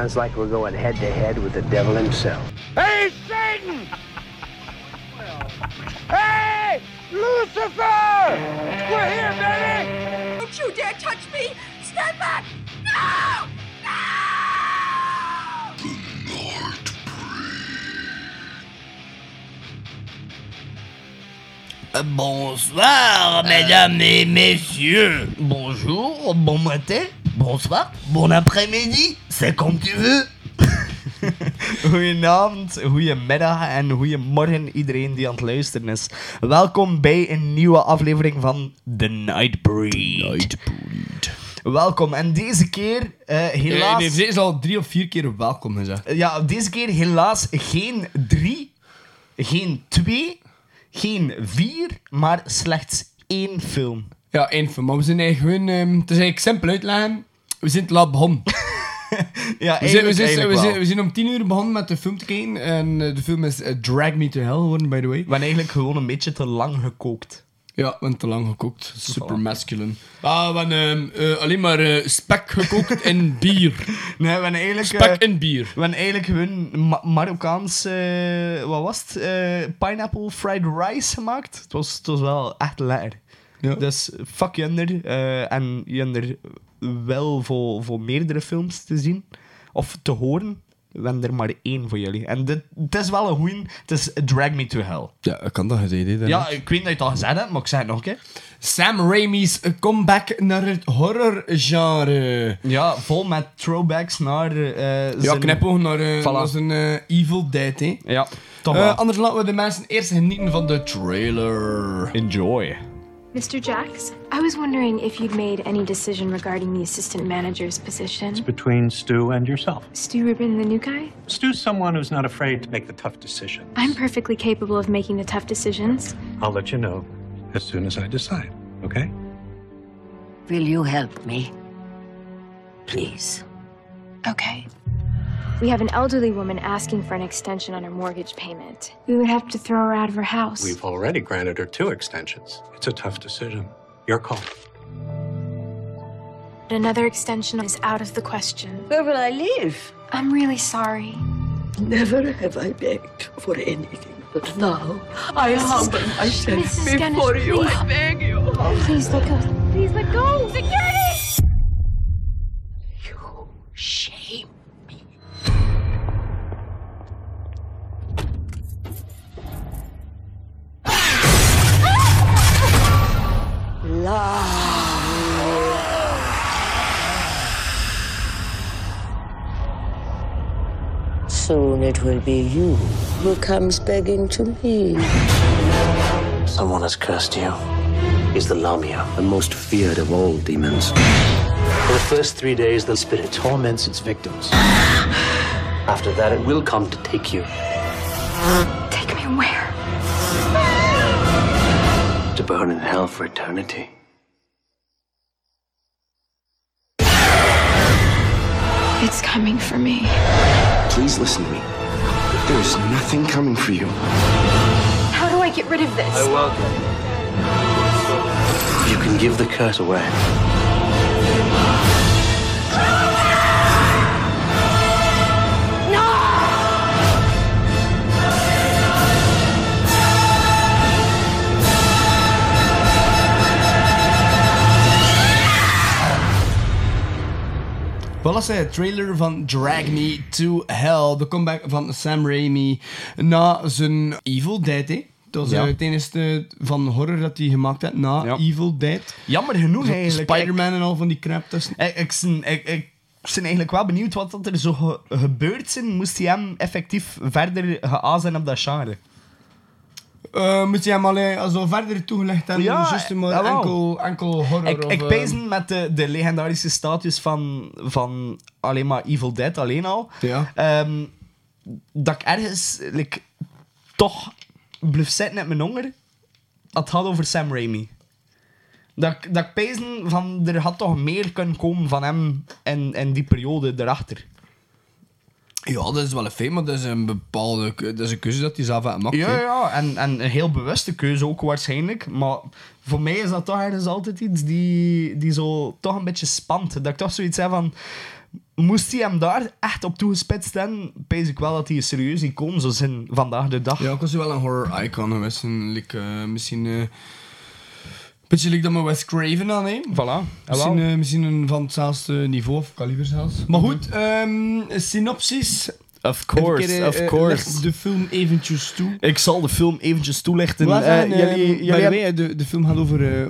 sounds like we're going head to head with the devil himself. Hey, Satan! hey, Lucifer! We're here, baby! Don't you dare touch me! Stand back! No! No! Bonsoir, mesdames et messieurs. Bonjour, bon matin, bonsoir, bon après-midi. Comme tu veux. Goedenavond, goedemiddag en goedemorgen iedereen die aan het luisteren is. Welkom bij een nieuwe aflevering van The Nightbreed. Nightbreed. Welkom en deze keer eh, helaas... Nee, nee, ze is al drie of vier keer welkom gezegd. Ja, deze keer helaas geen drie, geen twee, geen vier, maar slechts één film. Ja, één film. Maar we zijn eigenlijk gewoon... ehm, het is eigenlijk simpel uitleggen. We zijn te laat begonnen. Ja, We zijn, we, zijn, we, zijn, we zijn om tien uur begonnen met de film te kijken. En eh, de film is eh, Drag Me To Hell geworden, by the way. We hebben eigenlijk gewoon een beetje te lang gekookt. Ja, we te lang gekookt. Super masculine. Ah, we hebben eh, alleen maar spek gekookt en bier. Nee, we hebben eigenlijk... Spek en bier. We hebben eigenlijk gewoon Ma Marokkaans, eh, wat was het? Pineapple fried rice gemaakt. Het was, het was wel echt lekker. Ja. Dus fuck Junder. eh en Junder wel voor, voor meerdere films te zien. Of te horen. Hebben er maar één voor jullie. En dit, het is wel een goeie. Het is Drag Me To Hell. Ja, ik kan dat gezegd hè, Ja, ik weet dat je het al gezegd hebt, maar ik zeg het nog een keer. Sam Raimi's comeback naar het horrorgenre. Ja, vol met throwbacks naar... eh Ja, knipoog naar, Voilà. naar zijn eh, Evil Dead, hè. Ja, toch wel. anders laten we de mensen eerst genieten van de trailer. Enjoy. Mr. Jax, I was wondering if you'd made any decision regarding the assistant manager's position. It's between Stu and yourself. Stu Rubin, the new guy? Stu's someone who's not afraid to make the tough decisions. I'm perfectly capable of making the tough decisions. I'll let you know as soon as I decide, okay? Will you help me? Please. Okay. We have an elderly woman asking for an extension on her mortgage payment. We would have to throw her out of her house. We've already granted her two extensions. It's a tough decision. Your call. Another extension is out of the question. Where will I live? I'm really sorry. Never have I begged for anything, but now I humble myself Mrs. Guinness, before you. please. I beg you. Please let go. Please let go. Security! You shame Soon it will be you who comes begging to me. Someone has cursed you. He's the Lamia, the most feared of all demons. For the first three days, the spirit torments its victims. After that, it will come to take you Take me where? to burn in hell for eternity. It's coming for me. Please listen to me. There's nothing coming for you. How do I get rid of this? welcome. You can give the curse away. Wat was de trailer van Drag Me To Hell? De comeback van Sam Raimi na zijn Evil Dead, hè? Dat was Ja. het enige van horror dat hij gemaakt heeft na Ja. Evil Dead. Jammer genoeg eigenlijk. Spider-Man en al van die crap tussen. Ik, ik, ben- ik, ik ben eigenlijk wel benieuwd wat er zo ge- gebeurd zijn. Moest hij hem effectief verder geazen zijn op dat genre? Eh, moet je hem al eh, zo verder toegelegd hebben? Ja, Juist maar jawel. enkel, enkel horror? Ik, of, ik eh, pezen met de, de legendarische status van, van alleen maar Evil Dead alleen al. Ja. Ehm, dat ik ergens like, toch blijf zitten met mijn honger. Het gaat over Sam Raimi. Dat, ik- dat ik pezen van er had toch meer kunnen komen van hem in, in die periode erachter. Ja, dat is wel een feit, maar dat is een bepaalde dat is een keuze dat hij zelf heeft gemaakt. Ja, hè. ja, en, en een heel bewuste keuze ook waarschijnlijk. Maar voor mij is dat toch ergens altijd iets die, die zo toch een beetje spant. Dat ik toch zoiets heb van... moest hij hem daar echt op toegespitst hebben, pees ik wel dat hij een serieus icoon zou zijn vandaag de dag. Ja, ik was wel een horror icon geweest. en Like, eh, misschien... eh beetje dat met Wes Craven aan, hè? Voilà. Misschien, eh, misschien een van hetzelfde niveau of kaliber zelfs. Maar goed, ehm, synopsis. Of course, of eh, course. de film eventjes toe. Ik zal de film eventjes toelichten. Eh, zijn, jullie, ehm, jullie hebben- de, de film gaat over eh,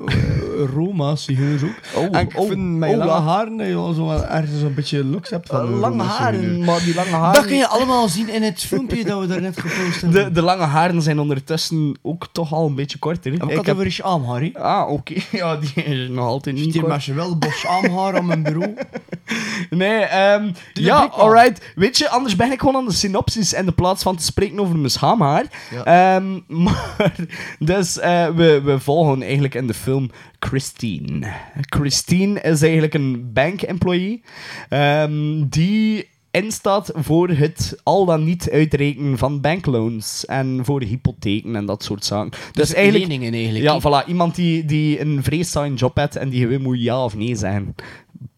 Roma, zigeuners ook. Oh, en ik oh, vind mijn oh, lange ja. haren dat je al zo ergens een beetje looks hebt van lange haren, maar die lange haren... Dat kun je allemaal zien in het filmpje dat we daarnet gepost hebben. De, de lange haren zijn ondertussen ook toch al een beetje korter. ik had over je armhaar, hè. Ah, oké. Ja, die is nog altijd niet kort. maar je wel bos armhaar aan mijn bureau. Nee, ehm ja, alright. Weet je, anders ben ik gewoon aan de synopsis in de plaats van te spreken over mijn schaamhaar. Ehm, maar, dus eh, we, we volgen eigenlijk in de film Christine. Christine is eigenlijk een bank-employee ehm, die instaat voor het al dan niet uitrekenen van bankloans en voor hypotheken en dat soort zaken. Dus, eigenlijk... leningen eigenlijk, Ja, voilà. Iemand die, die een vreedzame job heeft en die gewoon moet ja of nee zeggen.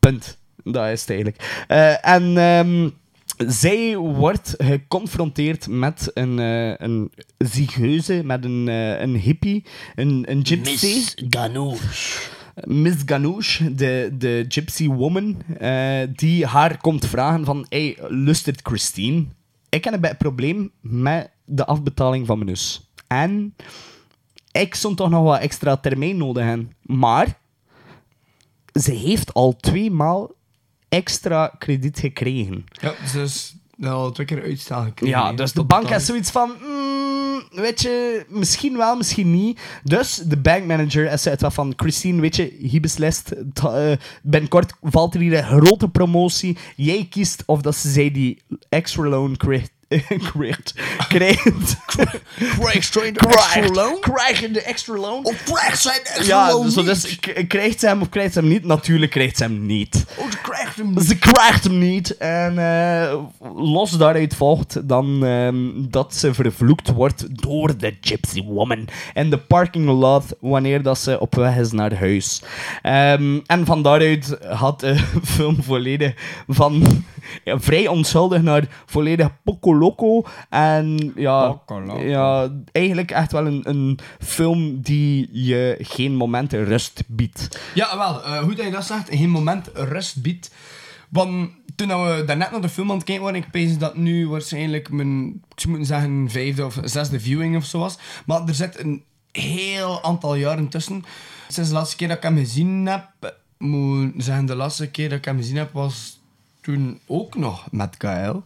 Punt. Dat is het eigenlijk. Eh, en ehm, zij wordt geconfronteerd met een, eh een zigeuze, met een, eh, een hippie, een, een gypsy. Miss Ganoush. Miss Ganoush, de, de gypsy woman, die haar komt vragen van, hey, lustert Christine? Ik heb een beetje probleem met de afbetaling van mijn huis. En ik zou toch nog wat extra termijn nodig hebben. Maar ze heeft al twee maal extra krediet gekregen. Ja, dus al twee keer gekregen. Ja, dus de bank heeft zoiets van... mm, weet je, misschien wel, misschien niet. Dus de bankmanager is uit wat van... Christine, weet je, hij beslist... eh, binnenkort valt er hier een grote promotie. Jij kiest of dat ze zij die extra loan krijgt. Krijgt. Krijgt. Krijgt de extra loan? Krijgt de extra loan? Of krijgt zij de extra Ja, loan dus, dus krijgt ze hem of krijgt ze hem niet? Natuurlijk krijgt ze hem niet. Oh, ze krijgt hem niet. Ze krijgt hem niet. En eh, los daaruit volgt dan ehm, dat ze vervloekt wordt door de Gypsy Woman in de parking lot wanneer dat ze op weg is naar huis. Ehm, en van daaruit had de film volledig van ja, vrij onschuldig naar volledig poco loco. En ja, ja eigenlijk echt wel een, een film die je geen momenten rust biedt. Ja, wel, eh, goed dat je dat zegt, geen moment rust biedt. Want toen we daarnet naar de film aan het kijken waren, ik pees dat nu waarschijnlijk mijn, ik moeten zeggen, vijfde of zesde viewing of zo was. Maar er zit een heel aantal jaren tussen. Sinds de laatste keer dat ik hem gezien heb, moet zeggen, de laatste keer dat ik hem gezien heb was toen ook nog met Gael.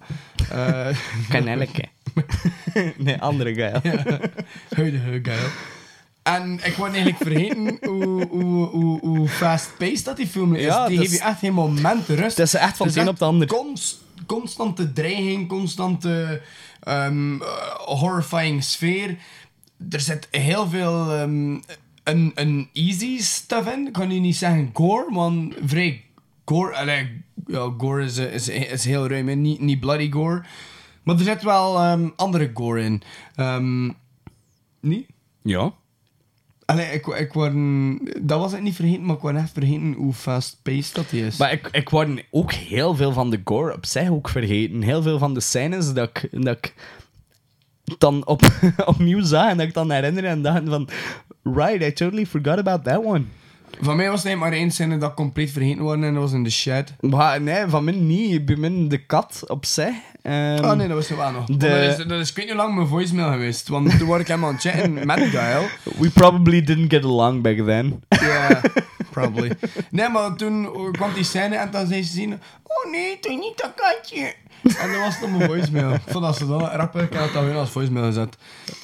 Eh Kanelleke. nee, andere guy. huidige Gael. En ik word eigenlijk vergeten hoe, hoe, hoe, hoe fast-paced dat die film is. Ja, die dat geeft je echt geen moment rust. Het is echt van Het een op het ander. Const, constante dreiging, constante ehm, eh, horrifying sfeer. Er zit heel veel ehm, een, een easy stuff in. Ik kan nu niet zeggen gore, want vrij gore. allee, ja, gore is, eh, is, is heel ruim, hè. niet, niet bloody gore. Maar er zit wel ehm, andere gore in. Ehm niet? Ja. Allee, ik, ik word, dat was ik niet vergeten, maar ik word echt vergeten hoe fast-paced dat die is. Maar ik, ik word ook heel veel van de gore op zich ook vergeten. Heel veel van de scènes dat ik, dat ik dan op, opnieuw zag en dat ik dan herinner en dacht van... Right, I totally forgot about that one. Van mij was het maar één scène dat compleet vergeten worden en dat was in de shed. Maar nee, van mij niet. Bij mij de kat op zich. Ehm, oh nee, dat was er wel nog. de-. Dat, is, dat is ik weet niet hoe lang mijn voicemail geweest, want toen word ik helemaal aan het chatten met Gael. We probably didn't get along back then. Ja, probably. Nee, maar toen kwam die scène en dan zei ze zien... Oh nee, toch niet dat katje. En dat was dan mijn voicemail. Ik vond dat ze dan rappen, ik had het dan weer als voicemail gezet.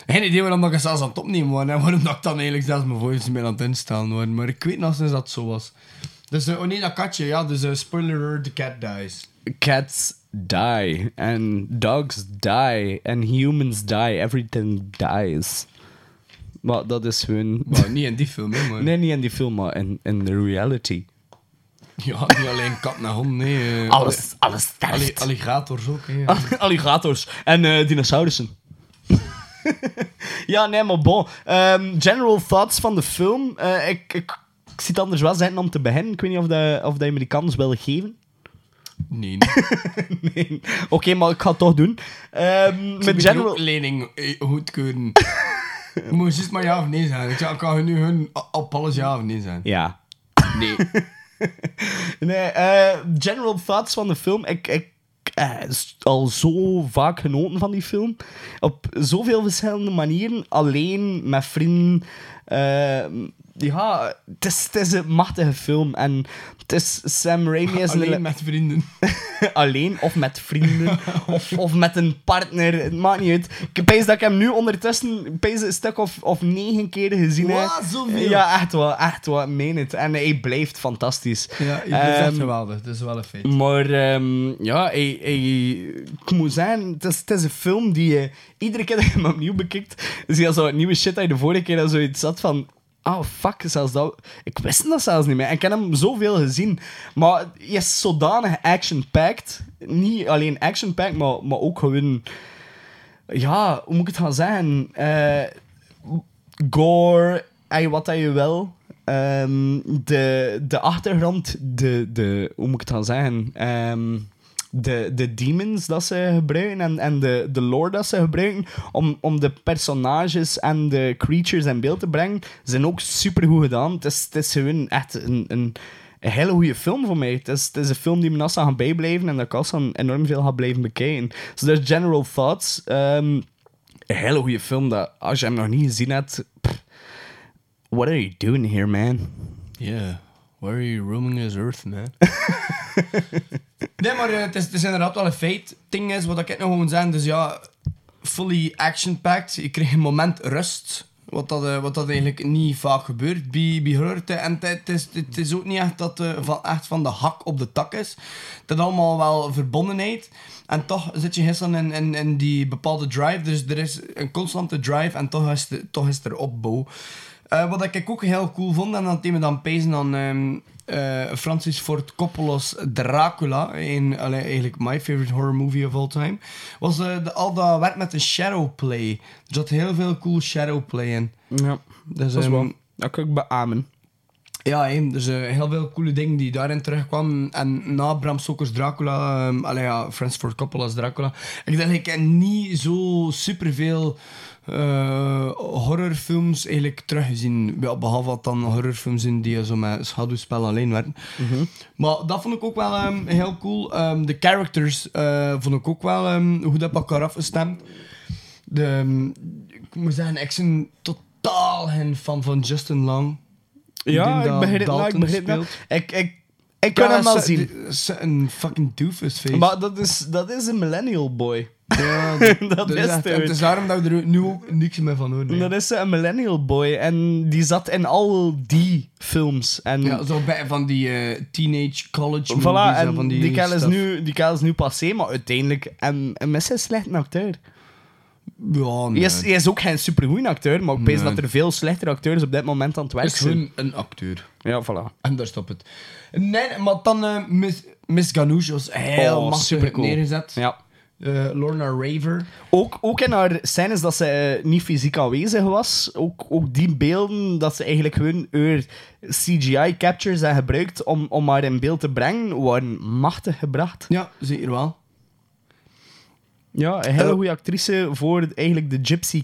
Geen idee waarom dat ik zelfs aan het opnemen was en waarom dat ik dan eigenlijk zelfs mijn voicemail aan het instellen was. Maar ik weet nog sinds dat het zo was. Dus, eh, oh nee, dat katje, ja, dus uh, spoiler the cat dies. Cats die. And dogs die. And humans die. Everything dies. Maar dat is hun... Maar niet in die film, hè, maar... Nee, niet in die film, maar in, in de reality. Ja, niet alleen kat en hond, nee. eh, Alles, alles alli- sterft. Alligators ook, hè. Alligators. En eh, dinosaurussen. ja, nee, maar bon. Ehm, general thoughts van de film. Eh, ik, ik, ik zie het anders wel zijn om te beginnen. Ik weet niet of, de, of dat je me die kans wil geven. Nee. nee. Oké, maar ik ga het toch doen. Ehm Met General... lening goedkeuren. Moet juist maar ja of nee zijn. Ik kan nu hun op alles ja of nee zijn. Ja. Nee. Nee, eh, general thoughts van de film. Ik, ik eh, al zo vaak genoten van die film. Op zoveel verschillende manieren. Alleen, met vrienden. Eh, ja, het is, het is een machtige film. En het is Sam Raimi is een- Alleen met vrienden. alleen of met vrienden of, of met een partner. Het maakt niet uit. Ik pees dat ik hem nu ondertussen een stuk of, of negen keer gezien heb. Wat? Zoveel? Ja, echt wel. Echt wel. Meen het. En hij blijft fantastisch. Ja, ik ben echt Ehm, geweldig. Dat is wel een feit. maar ehm, ja, hij, hij- ik moet zeggen, het is, het is een film die je iedere keer dat je hem opnieuw bekijkt, zie je zo nieuwe shit uit de vorige keer dat zoiets zat van. Oh fuck, zelfs dat. Ik wist dat zelfs niet meer. Ik heb hem zoveel gezien. Maar hij is zodanig action-packed. Niet alleen action-packed, maar, maar ook gewoon. Ja, hoe moet ik het gaan zeggen? Eh, gore, ey, wat dat je wil. Ehm, de, de achtergrond, de, de, hoe moet ik het gaan zeggen? Ehm, de, de demons dat ze gebruiken en, en de, de lore dat ze gebruiken om, om de personages en de creatures in beeld te brengen, zijn ook super goed gedaan. Het is, het is gewoon echt een, een, hele goede film voor mij. Het is, het is een film die me naast gaan bijblijven en dat ik als enorm veel ga blijven bekijken. Dus is General Thoughts. Ehm, een hele goede film dat als je hem nog niet gezien hebt. what are you doing here, man? Yeah. Where are you roaming this earth, man? nee, maar eh, het, is, het is inderdaad wel een feit. Ding is, wat ik nog gewoon zeggen, dus ja, fully action-packed. Je krijgt een moment rust. Wat dat, eh, wat dat eigenlijk niet vaak gebeurt bij, bij. En het, is, het is ook niet echt dat eh, van, echt van de hak op de tak is. Is allemaal wel verbondenheid. En toch zit je gisteren in, in, in die bepaalde drive. Dus er is een constante drive en toch is, de, toch is er opbouw. Eh, wat ik ook heel cool vond, en dat deed me dan pezen aan ehm, eh, Francis Ford Coppola's Dracula, in, allee, eigenlijk my favorite horror movie of all time, was eh, de, al dat werk met de shadowplay. Er zat heel veel cool shadowplay in. Ja, Dus, dat is ehm, wel. Dat kan ik beamen. ja, hè, dus heel veel coole dingen die daarin terugkwamen. En na Bram Stoker's Dracula, um, allee, ja, Francis Ford Coppola's Dracula, ik denk ik heb niet zo superveel eh horrorfilms eigenlijk teruggezien. Ja, behalve wat dan horrorfilms in die zo met schaduwspel alleen werden. Maar dat vond ik ook wel ehm, heel cool. Ehm, de characters eh, vond ik ook wel ehm, goed op elkaar afgestemd. De, ik moet zeggen, ik ben totaal geen fan van Justin Long. Ja, ik dat begrijp dat. Ik Dalton begrijp dat. speelt. Ik, ik, ik kan hem wel zien. Een fucking doofus face. Maar dat is, dat is een millennial boy. Ja, dat is echt- het, is daarom dat we er nu ook niks meer van horen. Dat is een millennial boy. En die zat in al die films. En Ja, zo bij van die eh, teenage college movies. Voilà, en en van die, die, kerel is nu, die is nu passé, maar uiteindelijk... En, en met zijn slechte acteur. Ja, nee. Hij, is, hij is ook geen supergoeie acteur, maar ik Nee. dat er veel slechtere acteurs op dit moment aan het werk is zijn. gewoon een acteur. Ja, voilà. En daar stopt het. Nee, maar dan eh, Miss, Miss Ganoush was heel Oh, supercool. neergezet. Ja. Eh, Lorna Raver. Ook, ook in haar scènes dat ze eh, niet fysiek aanwezig was, ook, ook die beelden dat ze eigenlijk haar CGI-captures hebben gebruikt om, om haar in beeld te brengen, waren machtig gebracht. Ja, zeker wel. Ja, een hele Eh. goede actrice voor eigenlijk de Gypsy...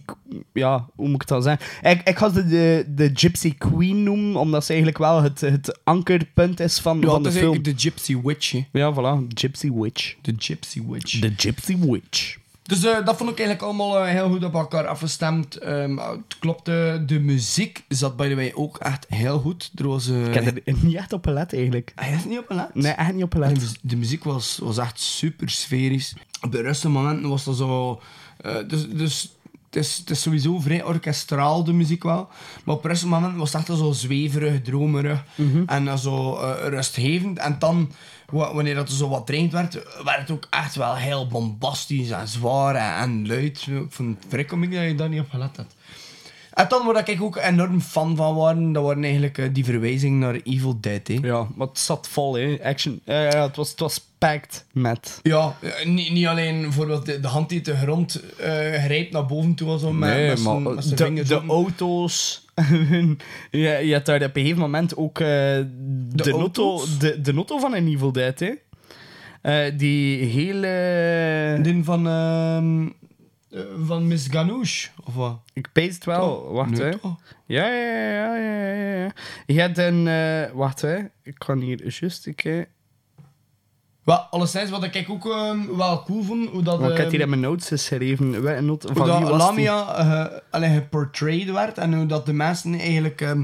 Ja, hoe moet ik het dan zeggen? Ik, ik ga ze de, de Gypsy Queen noemen, omdat ze eigenlijk wel het, het ankerpunt is van, Ja, van de is film. eigenlijk de Gypsy Witch. Ja, voilà. Gypsy Witch. De Gypsy Witch. De Gypsy Witch. Dus eh, dat vond ik eigenlijk allemaal eh, heel goed op elkaar afgestemd. Ehm, het klopte. De muziek zat by the way ook echt heel goed. Er was... eh, Ik heb er niet echt op gelet, eigenlijk. Hij heeft niet op gelet? Nee, echt niet op En gelet. de, de muziek was, was echt super sferisch. Op de rustige momenten was dat zo... dus dus het, is, het is sowieso vrij orkestraal, de muziek wel. Maar op rustige momenten was het echt zo zweverig, dromerig. En dan zo rustgevend. En dan, wanneer dat er zo wat traint werd, werd het ook echt wel heel bombastisch en zwaar en, luid. Ik vond het dat je daar niet op gelet had. En dan waar ik ook enorm fan van waren, dat waren eigenlijk eh, die verwijzingen naar Evil Dead. Hè. Ja, maar het zat vol, hè. Action. Ja, ja, het was, het was packed met... Ja, eh, niet, niet alleen bijvoorbeeld de, de hand die de grond eh grijpt naar boven toe was om Nee, met maar met de, de open. auto's... je, je had daar op een gegeven moment ook eh, de, notto, auto's? de, de notto van een Evil Dead, hè. Eh, die hele... Die van, ehm, eh, van Miss Ganoush, of wat? Ik pees het wel. Toch? Wacht, Nee, hè. toch? Ja, ja, ja, ja, ja, ja. Je hebt een... eh, wacht, hè. Ik kan hier juist een keer... Wel, alleszins, wat ik ook ehm, wel cool vond, hoe dat... Ik heb ehm, hier in mijn notes geschreven. Hoe Van wie dat? Lamia eh, geportrayed werd en hoe dat de mensen eigenlijk... ehm,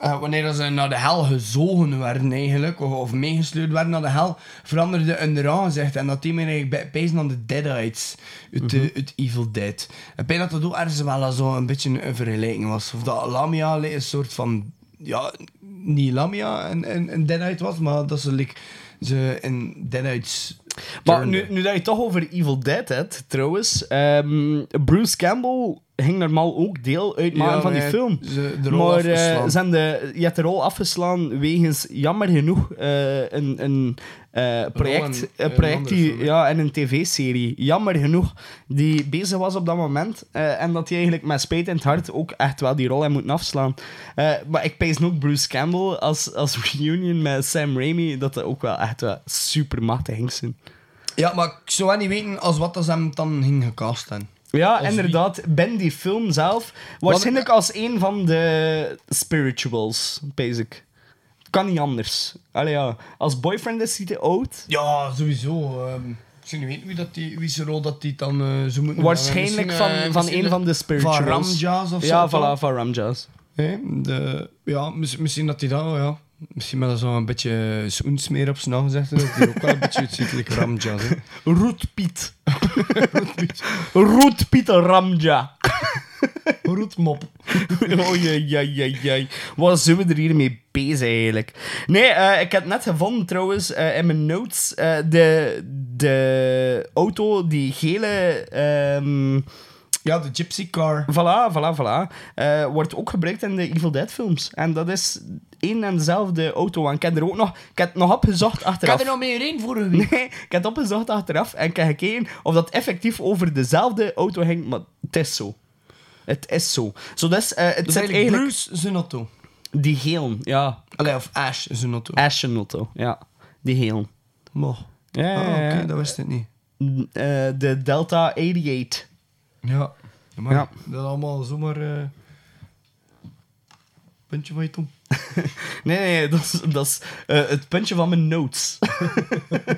eh, wanneer dat ze naar de hel gezogen werden eigenlijk, of, of meegesleurd werden naar de hel, veranderde hun aangezicht en dat die meer eigenlijk pezen aan de Deadites uit, Mhm. eh, uit Evil Dead. En bij dat dat ook ergens wel zo een beetje een vergelijking was. Of dat Lamia een soort van, ja, niet Lamia een, een, een Deadite was, maar dat ze like, ze in Deadites Maar nu, nu dat je het toch over Evil Dead hebt, trouwens. ehm, Bruce Campbell ging normaal ook deel uitmaken Ja, van die film. ze- de rol maar ze hebben de, je hebt de rol afgeslaan wegens, jammer genoeg, eh, een, een eh, project, een project een andere die, film, ja, in een tv-serie. Jammer genoeg, die bezig was op dat moment. en dat hij eigenlijk met spijt in het hart ook echt wel die rol heeft moeten afslaan. Maar ik pees ook Bruce Campbell als, als reunion met Sam Raimi, dat dat ook wel echt wel super machtig ging zijn. Ja, maar ik zou wel niet weten als wat dat ze hem dan ging gecast hebben. Ja, Als inderdaad. Ben die film zelf. Waarschijnlijk als een van de spirituals, basic. Kan niet anders. Allee, ja. Als boyfriend is hij te oud. Ja, sowieso. ehm, ik zou niet weten wie, dat die, wie zijn rol dat die dan eh zo moeten Waarschijnlijk van, eh, van een van de spirituals. Van Ramjas of Ja, zo. voilà, van Ramjas. De, ja, mis- misschien dat hij dat, ja. Misschien met zo een beetje zoensmeer op zijn aangezegd. Dat hij ook wel een beetje uitziet, like Ramjas. hè. Roetpiet. Roetpiet Ramja. Roetmop. oh jee, jee, jee. Wat zijn we er hier mee bezig eigenlijk? Nee, eh, ik heb net gevonden trouwens eh, in mijn notes. eh, de, de auto, die gele. ehm, Ja, de Gypsy Car. Voilà, voilà, voilà. Eh, wordt ook gebruikt in de Evil Dead films. En dat is één en dezelfde auto. En ik heb er ook nog, ik heb het nog opgezocht Ik achteraf. had er nog meer vorige week. Nee, ik heb het opgezocht achteraf en ik heb gekeken of dat effectief over dezelfde auto ging, maar het is zo. Het is zo. Zo dus, eh, het zit eigenlijk. Bruce zijn auto. Die geel, ja. Allee, of Ash zijn auto. Ashen auto, ja. Die geel. Mo. Ja, Ah, ja, oké, dat wist ik niet. Eh, de Delta 88. Ja. Maar Ja. dat is allemaal zomaar... eh puntje van je tong. Nee, nee, dat is, dat is eh, het puntje van mijn notes.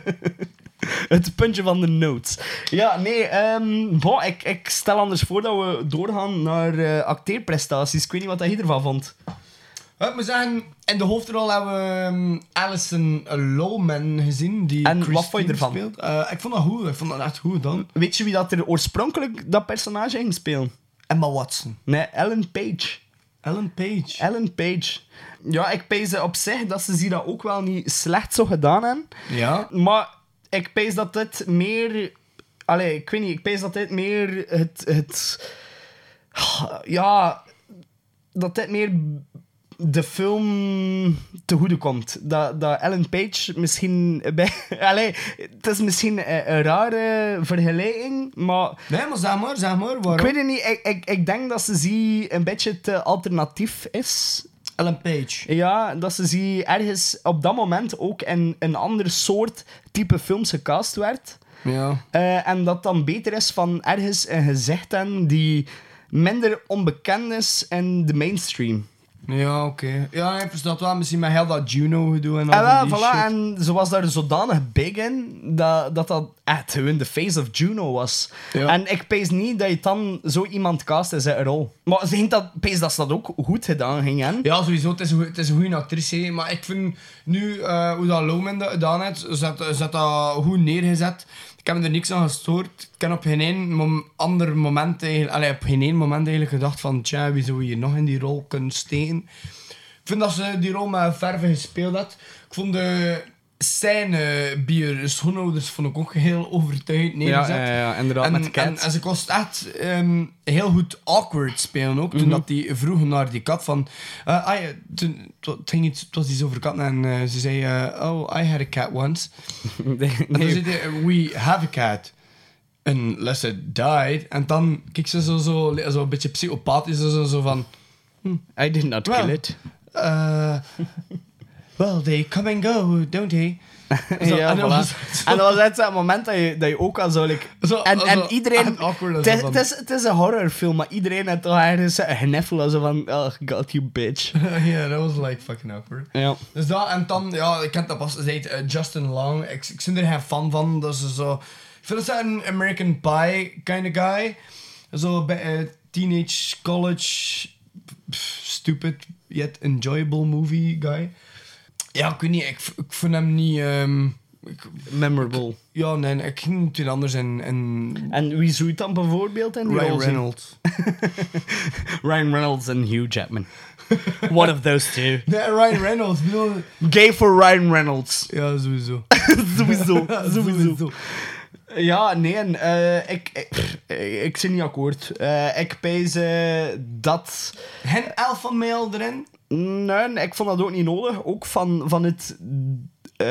het puntje van de notes. Ja, nee, ehm bon, ik, ik stel anders voor dat we doorgaan naar eh, acteerprestaties. Ik weet niet wat je ervan vond. Ik moet zeggen, in de hoofdrol hebben we um, Alison Lohman gezien, die En wat vond je ervan? speelt. Eh, ik vond dat goed, ik vond dat echt goed dan. Weet je wie dat er oorspronkelijk dat personage ging spelen? Emma Watson. Nee, Ellen Page. Ellen Page. Ellen Page. Ja, ik pees op zich dat ze zich dat ook wel niet slecht zo gedaan hebben. Ja. Maar ik pees dat dit meer... Allee, ik weet niet. Ik pees dat dit meer het... het ja... Dat dit meer de film te goede komt. Dat, dat Ellen Page misschien... Bij, allee, het is misschien een, een rare vergelijking, maar... Nee, maar zeg maar, zeg maar. Waarom? Ik weet het niet. Ik, ik, ik denk dat ze zie een beetje te alternatief is. Ellen Page. Ja, dat ze zie ergens op dat moment ook in een ander soort type films gecast werd. Ja. Eh, en dat dan beter is van ergens een gezicht hebben die minder onbekend is in de mainstream. Ja, oké. Ja, ik versta het wel. Misschien met heel dat Juno-gedoe en al En, wel, van die voilà, shit. en ze was daar zodanig big in dat dat, dat echt gewoon de face of Juno was. Ja. En ik pees niet dat je dan zo iemand cast in zijn rol. Maar ze ging dat, pees dat ze dat ook goed gedaan ging. Hè? Ja, sowieso. Het is een, goe- het is een goede actrice. Maar ik vind nu, eh, hoe dat Loman dat gedaan heeft, zet dat goed neergezet. Ik heb er niks aan gestoord. Ik heb op geen mom- ander moment eigenlijk, allee, op geen moment eigenlijk gedacht van, tja, wie zou hier nog in die rol kunnen steken. Ik vind dat ze die rol met verve gespeeld had. Ik vond de scène bier schoonhouders vond ik ook heel overtuigend neergezet. ja, ja, inderdaad, En, met de kat. en, en ze kost echt ehm, heel goed awkward spelen ook. Mhm. Toen dat die vroegen naar die kat van... eh, ah, ja, toen, het ging iets, het was iets over katten en eh, ze zei... eh, oh, I had a cat once. Nee, En toen zei hij, we have a cat. Unless it died. En dan keek ze zo, zo, zo een beetje psychopathisch. Zo, zo van... I did not Well, kill it. Well, they come and go, don't they? Zo, ja, en dat voilà. En dat was echt zo'n moment dat je, dat je ook al zo... Like, Zo, en, zo en iedereen... Het is, het, is, een horrorfilm, maar iedereen heeft toch ergens een gniffel zo van... Oh, god, you bitch. Ja, dat was like fucking awkward. Ja. Dus dat, en dan, ja, ik heb dat pas gezegd, eh, Justin Long. Ik, ik ben er geen fan van. Dat is zo... Ik vind dat een American Pie kind of guy. Zo bij eh, teenage college, pff, stupid yet enjoyable movie guy. Ja, ik weet niet, ik, ik vind hem niet... ehm, ik- Memorable. ja, nee, ik ging het anders en... en En wie zou het dan bijvoorbeeld die Ryan? Reynolds. Ryan Reynolds en Hugh Jackman. One of those two. Nee, Ryan Reynolds. bedoel, Gay for Ryan Reynolds. ja, sowieso. sowieso, sowieso. Ja, nee, en, eh, ik, ik, ik, zit niet akkoord. Eh, ik pijs eh, dat... Geen alpha male erin? Nee, ik vond dat ook niet nodig. Ook van, van het, eh,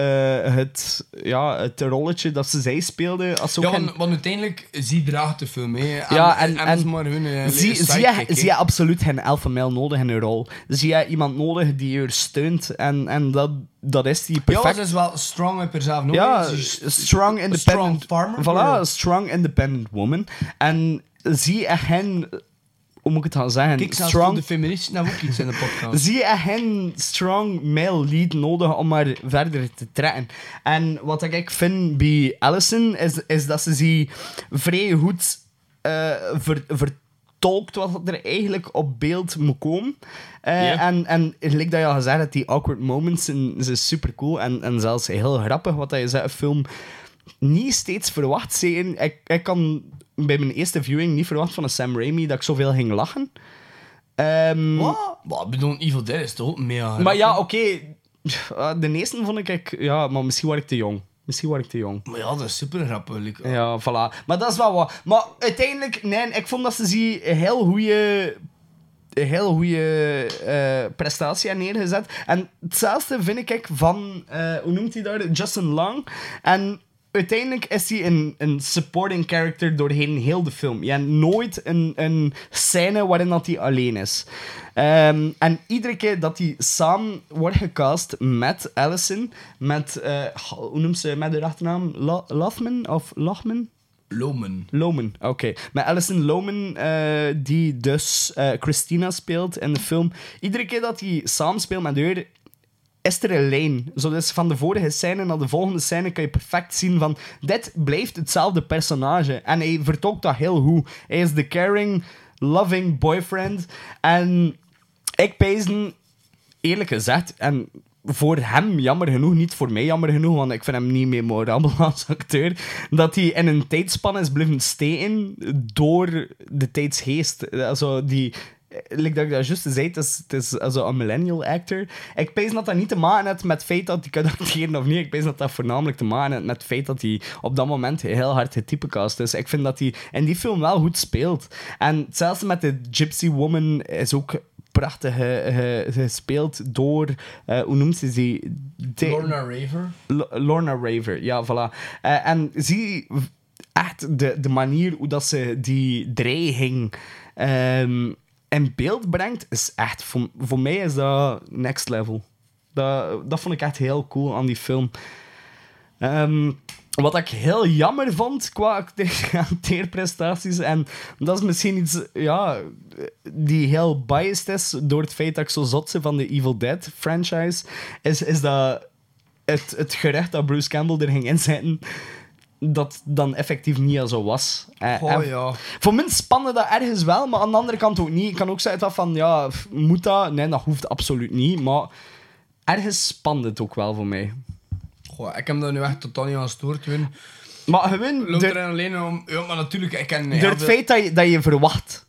het, ja, het rolletje dat ze zij speelde. Als ook Ja, want, want uiteindelijk, zie draagt de film mee. Ja, en- en, maar hun eh, Zie, zie, je, zie je absoluut geen alpha male nodig in een rol. Zie je iemand nodig die je steunt en, en dat, dat is die Ja, perfect. ze is wel strong op haarzelf nodig. Ja, is- strong independent. strong farmer. Voilà, strong independent woman. En zie je hen, hoe moet ik het gaan zeggen? Kijk, zelfs strong, de feministen hebben ook iets in de podcast. zie je hen strong male lead nodig om maar verder te trekken. En wat ik vind bij Allison is, is dat ze die vrij goed eh, ver- vertolkt wat er eigenlijk op beeld moet komen. Ja. En, en gelijk dat je al gezegd hebt, die awkward moments zijn, zijn super cool en, en zelfs heel grappig wat dat je zegt, een film niet steeds verwacht. Zeker, ik, ik kan bij mijn eerste viewing niet verwachten van een Sam Raimi dat ik zoveel ging lachen. Ehm, Wat? Ik bedoel, Evil Dead is toch ook mega... maar ja, oké. eh, De eerste vond ik... Ja, maar misschien was ik te jong. Misschien was ik te jong. Maar ja, dat is super grappig. like, Ja, voilà. Maar dat is wel wat. Maar uiteindelijk, nee, ik vond dat ze een heel goede... Heel goede eh, prestatie aan neergezet. En hetzelfde vind ik van... eh, hoe noemt hij daar? Justin Long. En uiteindelijk is hij een, een supporting character doorheen heel de film. Je hebt nooit een, een scène waarin dat hij alleen is. Ehm, en iedere keer dat hij samen wordt gecast met Allison, met, eh, hoe noemt ze met de achternaam? Lothman of Lochman? Loman. Loman, oké. Met Alison Loman, eh, die dus eh, Christina speelt in de film. Iedere keer dat hij samenspeelt met haar, is er een lijn. Zo dus van de vorige scène naar de volgende scène kan je perfect zien van... Dit blijft hetzelfde personage. En hij vertolkt dat heel goed. Hij is de caring, loving boyfriend. En ik pijzen, eerlijk gezegd... En voor hem jammer genoeg, niet voor mij jammer genoeg, want ik vind hem niet memorabel als acteur, dat hij in een tijdspan is blijven steken door de tijdsgeest. Also, die... Like dat ik dat juist zei, het is, het is also een millennial actor. Ik pees dat dat niet te maken heeft met het feit dat hij kan acteren of niet. Ik pees dat dat voornamelijk te maken heeft met het feit dat hij op dat moment heel hard getypecast is. Ik vind dat hij in die film wel goed speelt. En zelfs met de Gypsy Woman is ook prachtig ge- ge- gespeeld door, eh, hoe noemt ze die? De- Lorna Raver. L- Lorna Raver, ja, voilà. Eh, en zie echt de, de manier hoe dat ze die dreiging ehm, in beeld brengt, is echt, voor, voor mij is dat next level. Dat, dat vond ik echt heel cool aan die film. Ehm, wat ik heel jammer vond qua acte- acteerprestaties, en dat is misschien iets ja, die heel biased is door het feit dat ik zo zot ben van de Evil Dead franchise, is, is dat het, het gerecht dat Bruce Campbell er ging inzetten, dat dan effectief niet zo was. Eh, Oh en ja. Voor mij spande dat ergens wel, maar aan de andere kant ook niet. Ik kan ook zeggen dat van, ja, moet dat? Nee, dat hoeft absoluut niet, maar ergens spande het ook wel voor mij. Goh, ik heb daar nu echt totaal niet aan gestoord. Win. Maar gewoon, Loopt er alleen om... Ja, maar natuurlijk, ik ken... door het feit dat je, dat je verwacht.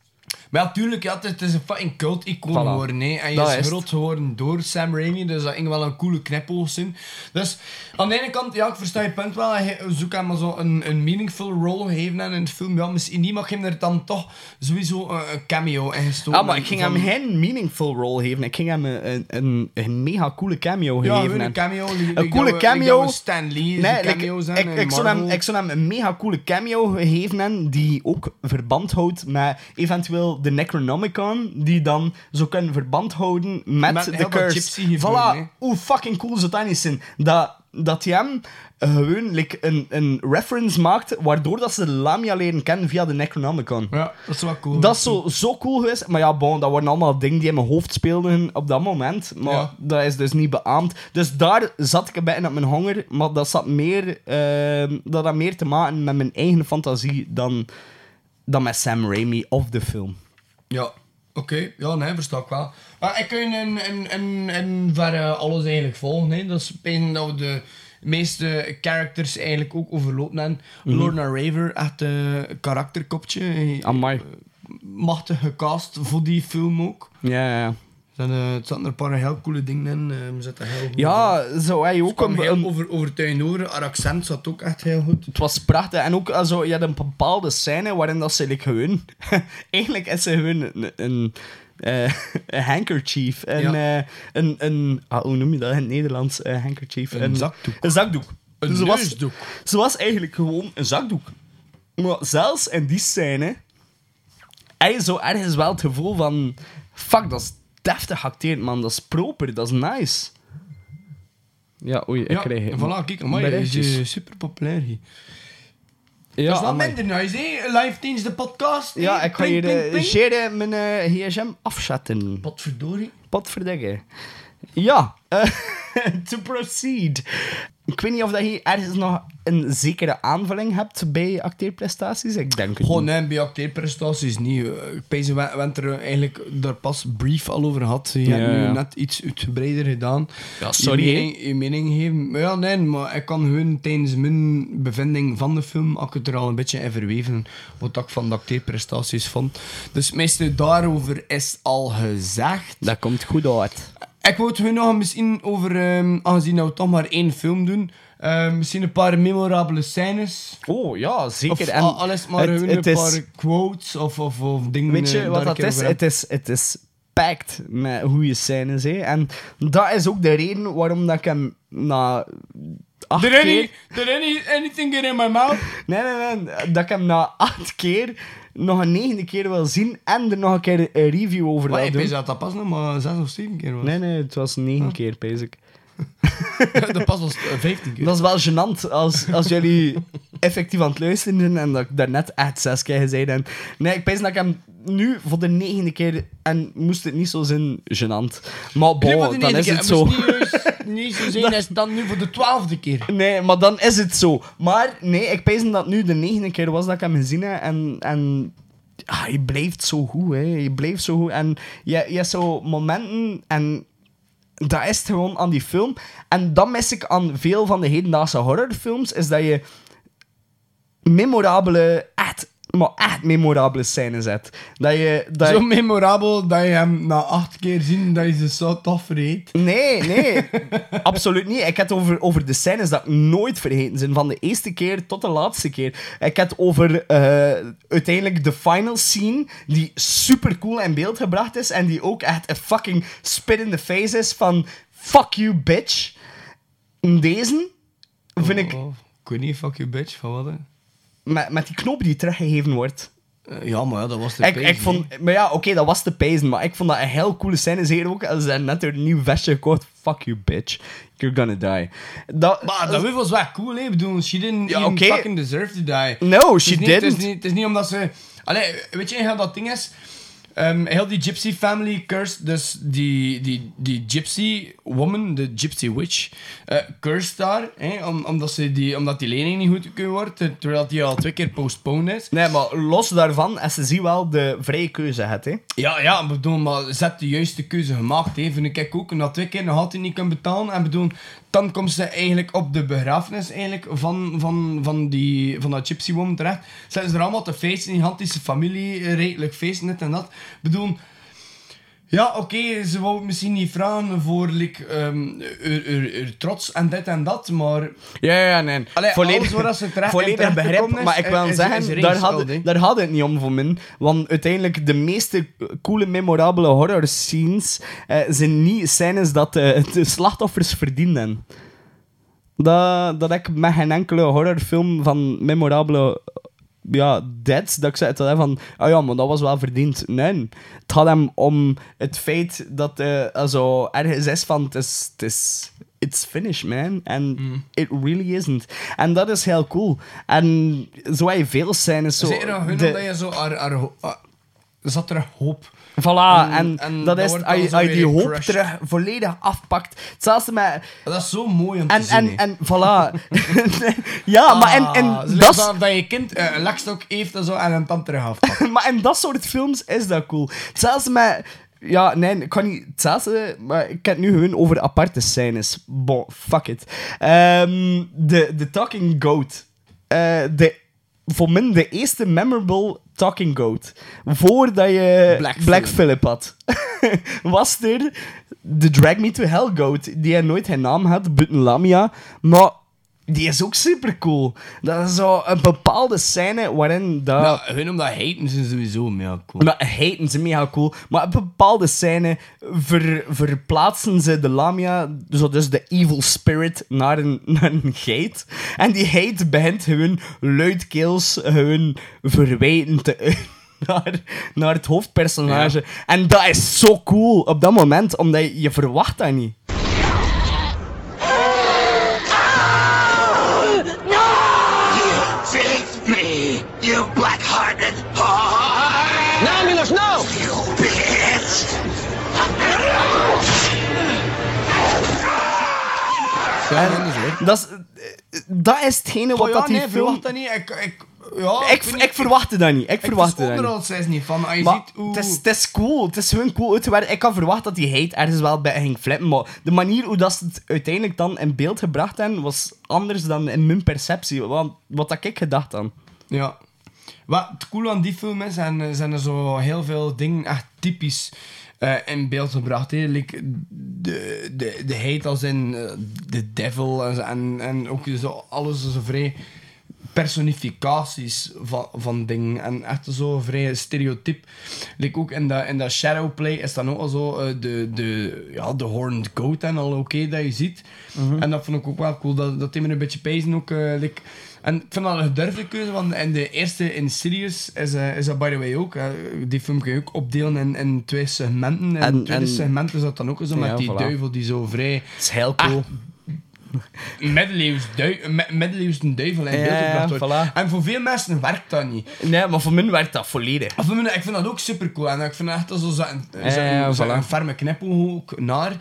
Maar ja, tuurlijk, ja, het, is, het is een fucking cult-icoon Voilà. geworden. hè. En je Dat is is het. groot geworden door Sam Raimi, dus dat ging wel een coole knipoog zijn. Dus aan de ene kant, ja, ik versta je punt wel. Hij zoekt hem maar zo een, een meaningful role geven in een film. Ja, misschien niet, maar ik heb er dan toch sowieso een, een cameo in gestoken. Ah, maar ik ging Van- hem geen meaningful role geven. Ik ging hem een, een, een, een mega coole cameo Ja, geven. gewoon een En- cameo. Een coole cameo. Stan Lee Nee, like, zijn ik, in ik, zou hem, ik zou hem een mega coole cameo geven en die ook verband houdt met eventueel de Necronomicon, die dan zo kunnen verband houden met, Met de curse. Voilà, hoe fucking cool zou dat niet zijn? Dat, dat hij hem eh, gewoon like, een, een reference maakt, waardoor dat ze de Lamia leren kennen via de Necronomicon. Ja, dat is wel cool. Dat is zo, zo cool geweest. Maar ja, bon, dat waren allemaal dingen die in mijn hoofd speelden op dat moment. Maar Ja. dat is dus niet beaamd. Dus daar zat ik een beetje op mijn honger. Maar dat, zat meer, ehm, dat had meer te maken met mijn eigen fantasie dan, dan met Sam Raimi of de film. Ja, oké. Ja, nee, versta ik wel. Maar ik kan in, in, in, in verre alles eigenlijk volgen. Hè. Dat is bijna dat we de meeste characters eigenlijk ook overlopen hebben. Mhm. Lorna Raver, echt een karakterkopje. Hij- Amai. Machtig gecast voor die film ook. Ja, ja. Zaten, eh, er zaten er een paar heel coole dingen in. eh, er heel goed Ja, zo hij ook een, heel over, overtuigend over. Haar accent zat ook echt heel goed. Het was prachtig. En ook also, je had een bepaalde scène waarin dat ze like, gewoon... eigenlijk is ze gewoon een... een eh, een handkerchief. Een, Ja. eh, een, een ah, hoe noem je dat in het Nederlands? Een handkerchief. Een zakdoek. Een zakdoek. Een Dus ze was-. Ze was eigenlijk gewoon een zakdoek. Maar zelfs in die scène... Hij zo ergens wel het gevoel van... Fuck, dat is deftig geacteerd, man. Dat is proper. Dat is nice. Ja, oei, ik Ja, krijg... en voilà, kijk, amai, hij is super populair hier. Ja, dat is wel minder nice, hè? Live Teens, de podcast. Ja, ik ga hier pling, eh, mijn eh, gsm afzetten. Potverdorie. Potverdikke. Ja, eh, to proceed. Ik weet niet of dat je ergens nog een zekere aanvulling hebt bij acteerprestaties. Ik denk het Gewoon niet. nee, bij acteerprestaties niet. eh, Ik pees we we hebben er eigenlijk daar pas brief al over gehad. Je hebt Ja, nu ja. net iets uitgebreider gedaan. Ja, sorry, Je mening, je mening geven. Maar ja, nee, maar ik kan gewoon tijdens mijn bevinding van de film, ik het er al een beetje in verweven, wat ik van de acteerprestaties vond. Dus meestal daarover is al gezegd. Dat komt goed uit. Ik wou het nog misschien over, ehm, aangezien we toch maar één film doen, ehm, misschien een paar memorabele scènes. Oh ja, zeker. Of En al- alles maar het- gewoon het een is- paar quotes of, of, of dingen. Weet je eh, wat dat is? Het is, het is packed met goede scènes. Hè. En dat is ook de reden waarom dat ik hem na acht Did, keer... any, did any, anything get in my mouth? Nee, nee, nee. Dat ik hem na acht keer nog een negende keer wil zien en er nog een keer een review over Maar wil ik doen. weet dat dat pas nog maar zes of zeven keer was. Nee, nee, het was negen keer, basic. dat pas was eh, vijftien keer. Dat is wel gênant als, als jullie effectief aan het luisteren zijn en dat ik daarnet echt zes keer gezegd heb. Nee, ik pijs dat ik hem nu voor de negende keer... En moest het niet zo zijn, gênant. Maar bon, de dan is keer. Het zo. Niet, zo zijn als dan nu voor de twaalfde keer. Nee, maar dan is het zo. Maar nee, ik pijs dat nu de negende keer was dat ik hem gezien heb. En, en ah, je blijft zo goed, hè. Je blijft zo goed. En je, je hebt zo momenten... En dat is het gewoon aan die film. En dat mis ik aan veel van de hedendaagse horrorfilms. Is dat je memorabele... Echt, maar echt memorabele scènes hebt. Dat je... Dat Zo memorabel dat je hem na acht keer zien, dat je ze zo toch vergeet. Nee, nee, absoluut niet. Ik heb het over, over de scènes dat ik nooit vergeten zijn. Van de eerste keer tot de laatste keer. Ik heb het over eh, uiteindelijk de final scene, die super cool in beeld gebracht is. En die ook echt een fucking spit in the face is van fuck you, bitch. Deze vind ik Oh, ik weet niet, fuck you bitch, van wat hè? Met, met die knop die teruggegeven wordt. Eh, ja, maar ja, dat was de Ik, ik vond, maar ja, oké, dat was te pijzen, maar ik vond dat een heel coole scène. Zeker ook als ze net een nieuw vestje gekocht. Fuck you, bitch. You're gonna die. Dat, Maar dat was wel cool, hè? Ik bedoel, she didn't Ja, fucking deserve to die. No, Het she niet- Het is, didn't. niet, het is niet omdat ze... Allee, weet je, dat ding is... ehm, heel die gypsy family cursed, dus die, die, die gypsy woman, de gypsy witch, eh cursed daar, om, omdat, ze die, omdat die lening niet goed kunnen wordt, ter- terwijl die al twee keer postponed is. Nee, maar los daarvan, en ze zien wel de vrije keuze het, hè. Ja, ja, bedoel, maar ze heeft de juiste keuze gemaakt. Hè. Vind ik ook. Dat twee keer nog altijd niet kan betalen. En bedoel, dan komt ze eigenlijk op de begrafenis eigenlijk van, van, van, die, van dat gypsy woman terecht. Zijn ze er allemaal te feesten. Die gigantische familie, eh, redelijk feesten, dit en dat. Bedoel... Ja, oké, ze wou misschien niet vragen voor like, ehm, ur, ur, ur trots en dit en dat, maar... Ja, ja, nee. Allee, alles ze terecht- volledig begrip, is, maar ik wil is- is zeggen, daar, had, daar had het niet om voor mij. Want uiteindelijk, de meeste coole, memorabele horror scenes eh, zijn niet scènes dat de, de slachtoffers verdienen. Dat, dat ik met geen enkele horrorfilm van memorabele ja, dead. Dat ik zei hij van, ah ja, maar dat was wel verdiend. Nee, het gaat hem om het feit dat eh also, ergens is van, het is, het is, it's finished, man. And it really isn't. En dat is heel cool. En zo je veel scènes. Zo, Zeker nog hun, de- je zo... Ar, ar, ar- er zat er hoop. Voilà, en, En- en dat dat is, als je, die hoop gecrushed. terug volledig afpakt. Hetzelfde met... Dat is zo mooi om te En, zien. en, en, voilà. ja, maar en, Ah, en zo dat, lijkt dat je kind eh, een lekstok heeft en zo en een tand terug afpakt. maar in dat soort films is dat cool. Hetzelfde met... Ja, nee, ik kan niet hetzelfde, maar ik heb het nu gewoon over aparte scènes. Bon, fuck it. Ehm, de, de Talking Goat. Eh, de, voor mij de eerste memorable Talking Goat. Voordat je Black Black, Phillip. Had. was er de Drag Me to Hell Goat. Die hij nooit geen naam had, buiten Lamia. Maar die is ook super cool. Dat is zo een bepaalde scène waarin dat... Nou, hun omdat haten zijn sowieso mega cool. Maar haten ze mega cool. Maar een bepaalde scène ver, verplaatsen ze de Lamia, zo dus de evil spirit, naar een, naar een geit. En die geit begint gewoon luidkeels gewoon verwijten te naar, naar het hoofdpersonage. En dat is zo cool op dat moment, omdat je, je verwacht dat niet. Dat is. Dat is, hetgene wat Oh ja, dat die nee, film... verwacht dat niet. Ik, ik, ja, Ik, ik, verwachtte dat niet. Ik Ik verwachtte dat niet. van. Als je Maar ziet hoe... het, is, het is cool. Het is gewoon cool uitgewerkt. Ik had verwacht dat die hate ergens wel bij ging flippen. Maar de manier hoe dat ze het uiteindelijk dan in beeld gebracht hebben, was anders dan in mijn perceptie. Wat, wat had ik gedacht dan? Ja. Wat het cool aan die film is, zijn, zijn er zo heel veel dingen echt typisch eh, in beeld gebracht. Like de, de, de hate als in eh, de devil en, en, en ook zo alles zo vrij personificaties van, van dingen en echt zo vrij stereotyp. Like ook in dat, in dat Shadowplay is dan ook al zo eh, de, de, ja, de horned goat en al oké dat je ziet. En dat vond ik ook wel cool, dat, dat me een beetje pezen ook. like, en ik vind dat een gedurfde keuze, want in de eerste Insidious is, eh, is dat by the way ook. die film kun je ook opdelen in, in twee segmenten. En, En- het tweede en- segment is dat dan ook zo met die voilà. duivel die zo vrij Het is heel cool. middeleeuws, dui middeleeuws een duivel in beeld gebracht wordt. voilà. En voor veel mensen werkt dat niet. Nee, maar voor mij werkt dat volledig. Of, ik vind dat ook super cool. En ik vind echt zo zo een, zo een, zo voilà. een ferme knipoog naar.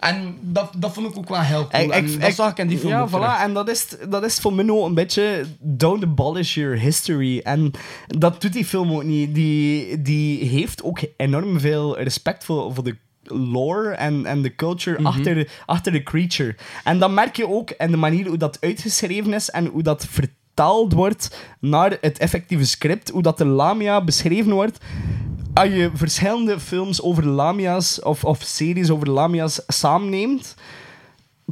En dat, dat vond ik ook wel heel cool. Ik- en ik- dat ik- zag ik in die film Ja, ook voilà. En dat is, dat is voor mij ook een beetje don't abolish your history. En dat doet die film ook niet. Die, die heeft ook enorm veel respect voor, voor de lore en, en de culture achter, achter de creature. En dat merk je ook in de manier hoe dat uitgeschreven is en hoe dat vertaald wordt naar het effectieve script. Hoe dat de Lamia beschreven wordt. Als je verschillende films over Lamia's of, of series over Lamia's samenneemt,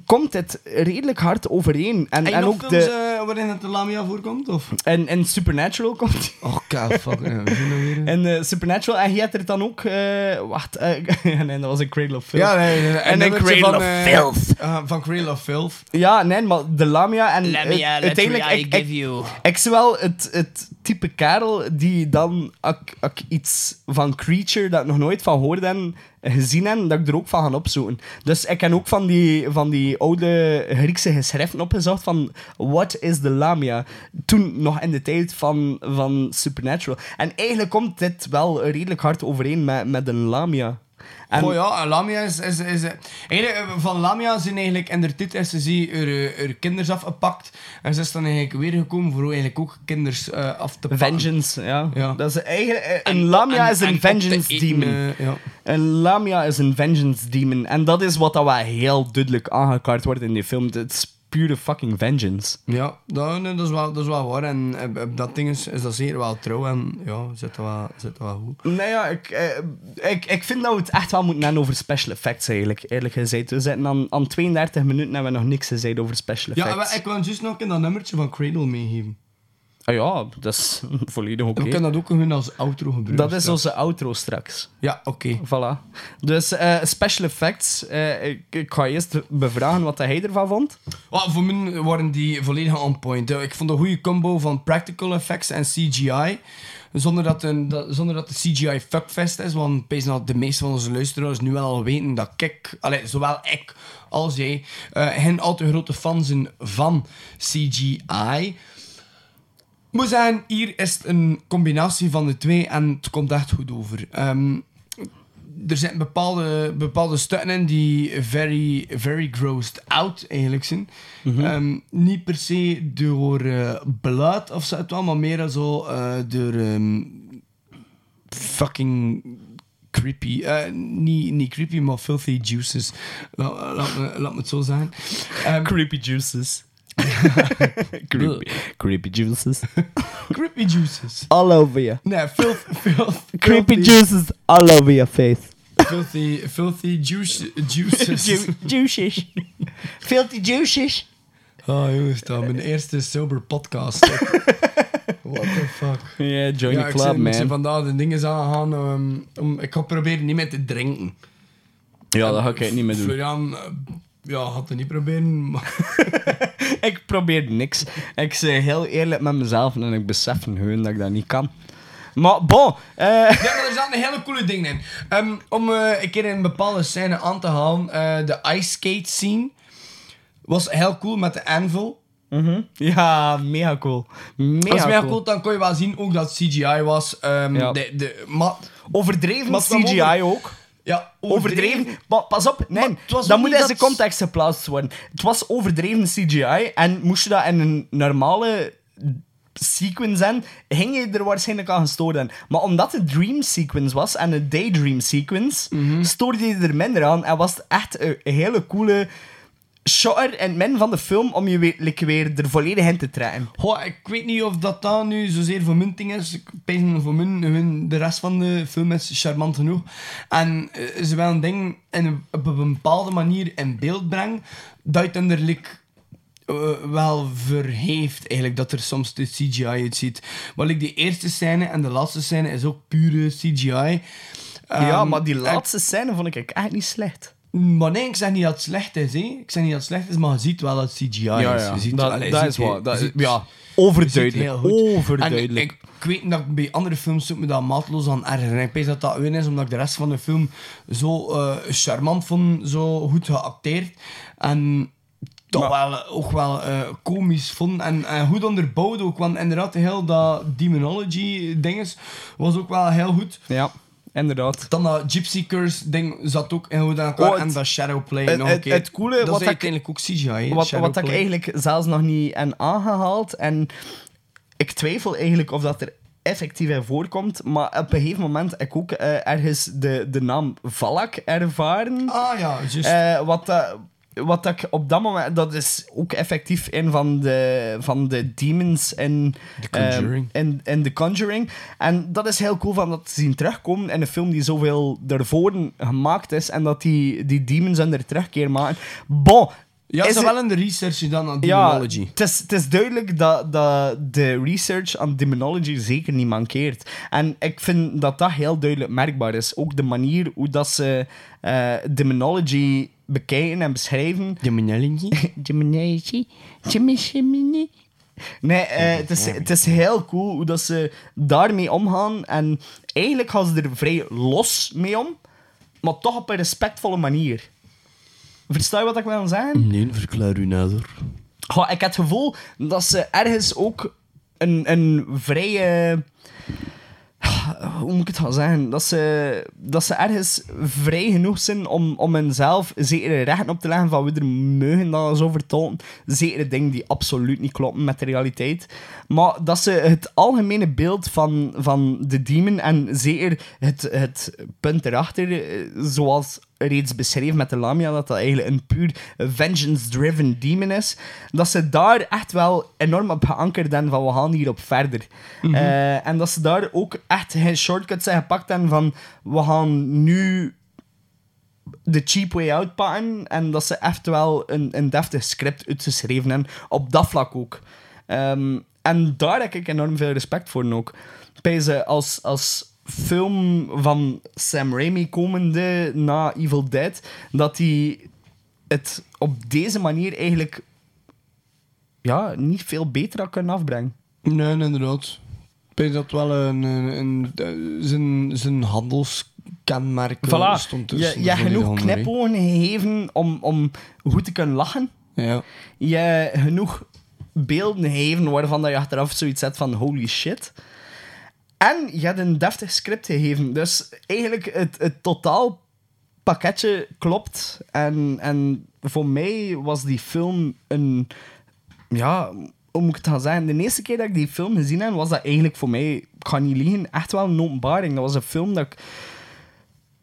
komt het redelijk hard overeen. En, En, en ook films de, eh, waarin het de Lamia voorkomt? Of? en, en Supernatural komt. Oh, god, fuck. ja, we zien dat weer. En eh, Supernatural, en je hebt er dan ook. eh, wacht, nee, dat was een Cradle of Filth. Ja, nee, nee, nee. En een Cradle van, of Filth. eh, van Cradle of Filth. Ja, nee, maar de Lamia en Lamia, let's uiteindelijk I give you. ik zie wel het, het type kerel die dan ak, ak iets van Creature dat ik nog nooit van hoorde en gezien heb, dat ik er ook van ga opzoeken. Dus ik heb ook van die, van die oude Griekse geschriften opgezocht van what is the Lamia? Toen nog in de tijd van, van Supernatural. En eigenlijk komt dit wel redelijk hard overeen met, met een Lamia. En, Oh ja, Lamia is... is, is eh, eigenlijk, eh, van Lamia zijn eigenlijk in de titel is ze haar, haar kinders afgepakt. En ze is dan eigenlijk weer gekomen voor eigenlijk ook kinders eh, af te pakken. Vengeance, ja. Ja. Dat is eigenlijk, eh, een En- Lamia en- is en een vengeance eten, demon. eh, ja. Een Lamia is een vengeance demon. En dat is wat dat wel heel duidelijk aangekaart wordt in die film. Het pure fucking vengeance. Ja, dat, nee, dat, is wel, dat is wel waar. En eh, op dat ding is, is dat zeker wel trouw. En ja, zit dat wel, zit wel goed. Nee, ja, ik, eh, ik, ik vind dat we het echt wel moeten hebben over special effects, eigenlijk. Eerlijk gezegd. We zitten aan, aan 32 minuten en we hebben nog niks gezegd over special Ja, effects. maar ik wil juist nog in dat nummertje van Cradle meegeven. Ah ja, dat is volledig oké. We kunnen dat ook als outro gebruiken. Dat is straks. onze outro straks. Ja, oké. Voilà. Dus eh, special effects. eh, ik, ik ga eerst bevragen wat hij ervan vond. Well, voor mij waren die volledig on point. Eh, Ik vond een goede combo van practical effects en CGI. Zonder dat, een, dat, zonder dat de CGI fuckfest is. Want dat de meeste van onze luisteraars nu wel al weten dat ik, allee, zowel ik als jij, eh geen al te grote fan zijn van CGI. Ik moet zeggen, hier is het een combinatie van de twee en het komt echt goed over. Ehm, er zijn bepaalde, bepaalde stukken in die very, very grossed out eigenlijk zijn. Ehm, niet per se door bloed of zo, maar meer zo eh, door ehm, fucking creepy. eh, niet, niet creepy, maar filthy juices. Laat, laat, me, laat me het zo zeggen. Creepy juices. creepy, creepy juices. creepy juices. All over you. Nee, filth, filth, Creepy filthy- juices all over your face. Filthy, filthy juice, juices. Ju- juices. Filthy juices. Oh jongens, dat mijn eerste sober podcast. What the fuck. Yeah, join ja, the club, zei- ik zei man. vandaag de dingen aangaan. om, ik ga proberen niet meer te drinken. Ja, dat ga ik niet meer doen. Florian, eh, ja, had het niet proberen. Maar Ik probeer niks. Ik zeg heel eerlijk met mezelf en ik besef gewoon dat ik dat niet kan. Maar bon, eh, ja, maar er zaten hele coole dingen in. Ehm, om eh, een keer een bepaalde scène aan te halen, eh, de ice skate scene was heel cool met de anvil. ja, mega cool. Mega, is mega cool. cool. Dan kon je wel zien ook dat CGI was. Ja. de, de, maar, Overdreven Maar CGI over- ook. Ja, Overdreven. Maar pas op, nee, dat moet in zijn context geplaatst worden. Het was overdreven CGI en moest je dat in een normale sequence zijn, ging je er waarschijnlijk aan gestoord aan. Maar omdat het dream sequence was en een daydream sequence, Mhm. stoorde je er minder aan en was het echt een hele coole shotter het midden van de film om je weer, like, weer er volledig in te trekken. Goh, ik weet niet of dat dan nu zozeer ding is. Ik voor mijn, hun, de rest van de film is charmant genoeg. En eh, ze wel een ding in een, op een bepaalde manier in beeld brengen, dat je het er like, eh, wel verheeft eigenlijk, dat er soms de CGI uitziet. Maar like, die eerste scène en de laatste scène is ook pure CGI. ja, Ehm, maar die en- laatste scène vond ik echt niet slecht. Maar nee, ik zeg niet dat het slecht is. Hè. Ik zeg niet dat het slecht is, maar je ziet wel dat het CGI is. Je ziet, dat, allee, dat ziet- is Dat ziet- ja, overduidelijk. Overduidelijk. En ik, ik weet dat ik bij andere films zoek me dat maatloos aan erger. Ik weet dat dat win is, omdat ik de rest van de film zo eh, charmant vond, zo goed geacteerd. En toch wel, ook wel eh, komisch vond. En, en goed onderbouwd ook. Want inderdaad, heel dat demonology-dinges was ook wel heel goed. Ja, inderdaad. Dan dat Gypsy Curse ding zat ook aan elkaar. Oh, en dat Shadowplay het- nog een het- keer. het coole dat wat is ik- uiteindelijk ook CGI. Wat, wat ik eigenlijk zelfs nog niet heb aangehaald. En ik twijfel eigenlijk of dat er effectief in voorkomt. Maar op een gegeven moment heb ik ook eh, ergens de, de naam Valak ervaren. Ah ja, juist. Eh, wat, dat- wat dat ik op dat moment... Dat is ook effectief een van de, van de demons in... The Conjuring. ehm, in, in The Conjuring. En dat is heel cool van dat te zien terugkomen in een film die zoveel ervoor gemaakt is. En dat die, die demons hun er terugkeer maken. Bon, ja, is is wel in de research gedaan aan ja, demonology. het is, het is duidelijk dat, dat de research aan demonology zeker niet mankeert. En ik vind dat dat heel duidelijk merkbaar is. Ook de manier hoe dat ze eh, demonology bekijken en beschrijven. Demonology? demonology? Demonology? Nee, eh, het, is, het is heel cool hoe dat ze daarmee omgaan. En eigenlijk gaan ze er vrij los mee om, maar toch op een respectvolle manier. Versta je wat ik wil zeggen? Nee, verklaar u nader. Goh, ik heb het gevoel dat ze ergens ook een, een vrije... Hoe moet ik het gaan zeggen? Dat ze, dat ze ergens vrij genoeg zijn om, om hunzelf zekere rechten op te leggen van wie er dat zo vertolken. Zekere dingen die absoluut niet kloppen met de realiteit. Maar dat ze het algemene beeld van, van de demon en zeker het, het punt erachter, eh, zoals reeds beschreven met de Lamia, dat dat eigenlijk een puur vengeance-driven demon is, dat ze daar echt wel enorm op geankerd zijn van we gaan hierop verder. Eh, en dat ze daar ook echt geen shortcuts zijn gepakt en van we gaan nu de cheap way out pakken en dat ze echt wel een, een deftig script uitgeschreven hebben, op dat vlak ook. Ehm, En daar heb ik enorm veel respect voor ook. Bij ze als, als film van Sam Raimi komende na Evil Dead, dat hij het op deze manier eigenlijk ja, niet veel beter had kunnen afbrengen. Nee, inderdaad. Ik denk dat wel een, een, een, zijn, zijn handelskenmerk eh, Voilà. stond tussen. je genoeg knipogen gegeven om, om goed te kunnen lachen. Ja. Je genoeg beelden gegeven waarvan dat je achteraf zoiets hebt van holy shit. En je hebt een deftig script gegeven. Dus eigenlijk het, het totaal pakketje klopt. En, en voor mij was die film een... Ja, hoe moet ik het gaan zeggen? De eerste keer dat ik die film gezien heb, was dat eigenlijk voor mij, ik ga niet liegen, echt wel een openbaring. Dat was een film dat ik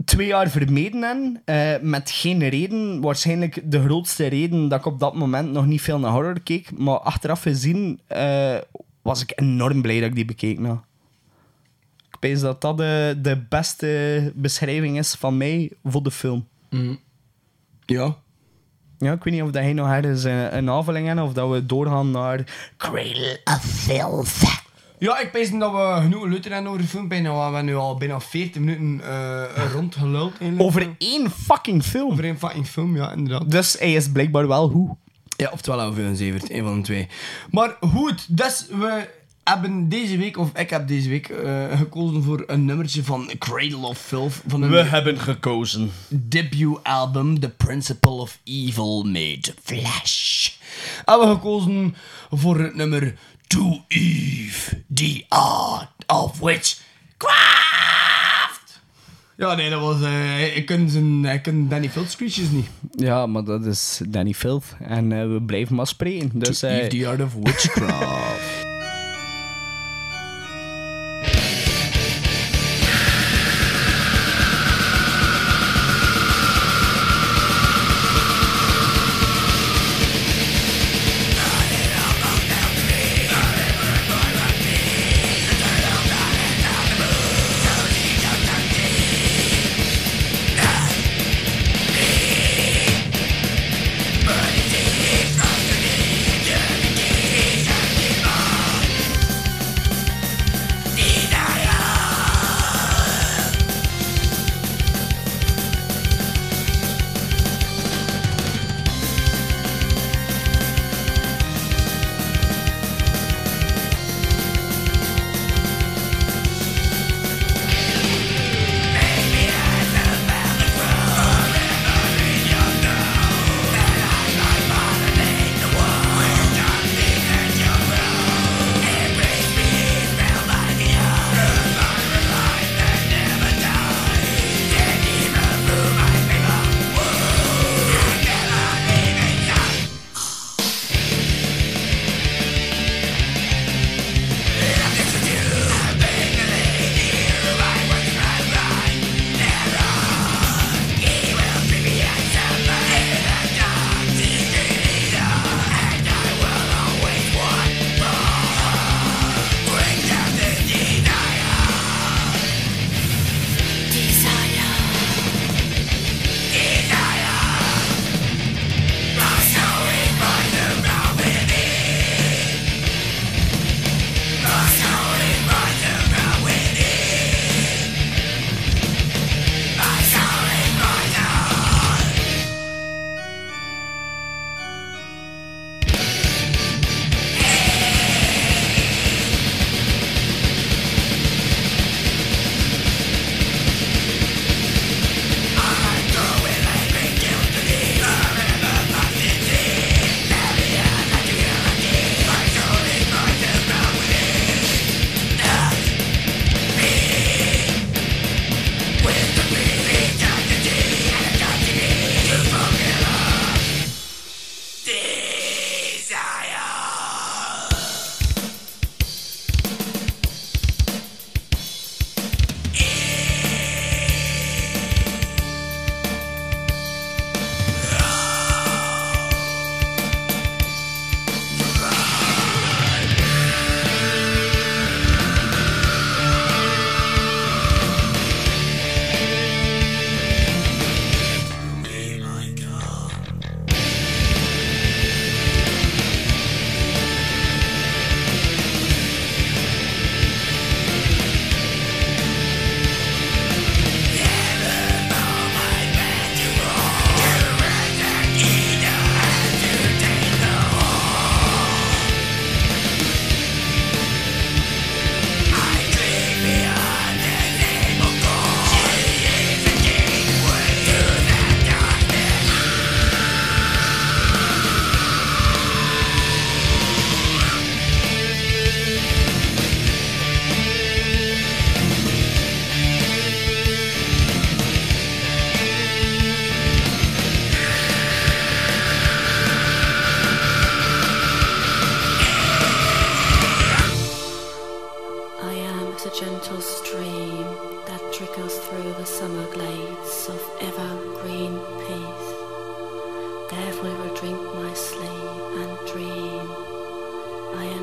twee jaar vermeden heb, eh, met geen reden. Waarschijnlijk de grootste reden dat ik op dat moment nog niet veel naar horror keek. Maar achteraf gezien eh, was ik enorm blij dat ik die bekeken had. Dat dat de, de beste beschrijving is van mij voor de film. Ja. Ja, ik weet niet of dat hij nog ergens een, een aanvulling heeft of dat we doorgaan naar Cradle of Filth. Ja, ik denk dat we genoeg leuten hebben over de film. Bijna, we hebben nu al bijna 40 minuten eh rondgeluld. Over één fucking film. Over één fucking film, ja, inderdaad. Dus hij is blijkbaar wel hoe. Ja, oftewel we een zevert, een van de twee. Maar goed, dus we hebben deze week, of ik heb deze week eh, gekozen voor een nummertje van Cradle of Filth. Van een We hebben gekozen. debuutalbum The Principle of Evil Made Flesh. Hebben we gekozen voor het nummer To Eve, The Art of Witchcraft. Ja, nee, dat was... eh ik ken zijn- ik ken Danny Filth screeches niet. Ja, maar dat is Danny Filth. En eh, we blijven maar spreken. Dus, To eh, Eve, The Art of Witchcraft.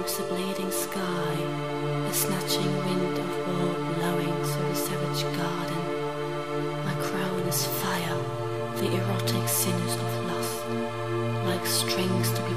I am the bleeding sky, a snatching wind of war blowing through the savage garden. My crown is fire, the erotic sinews of lust, like strings to be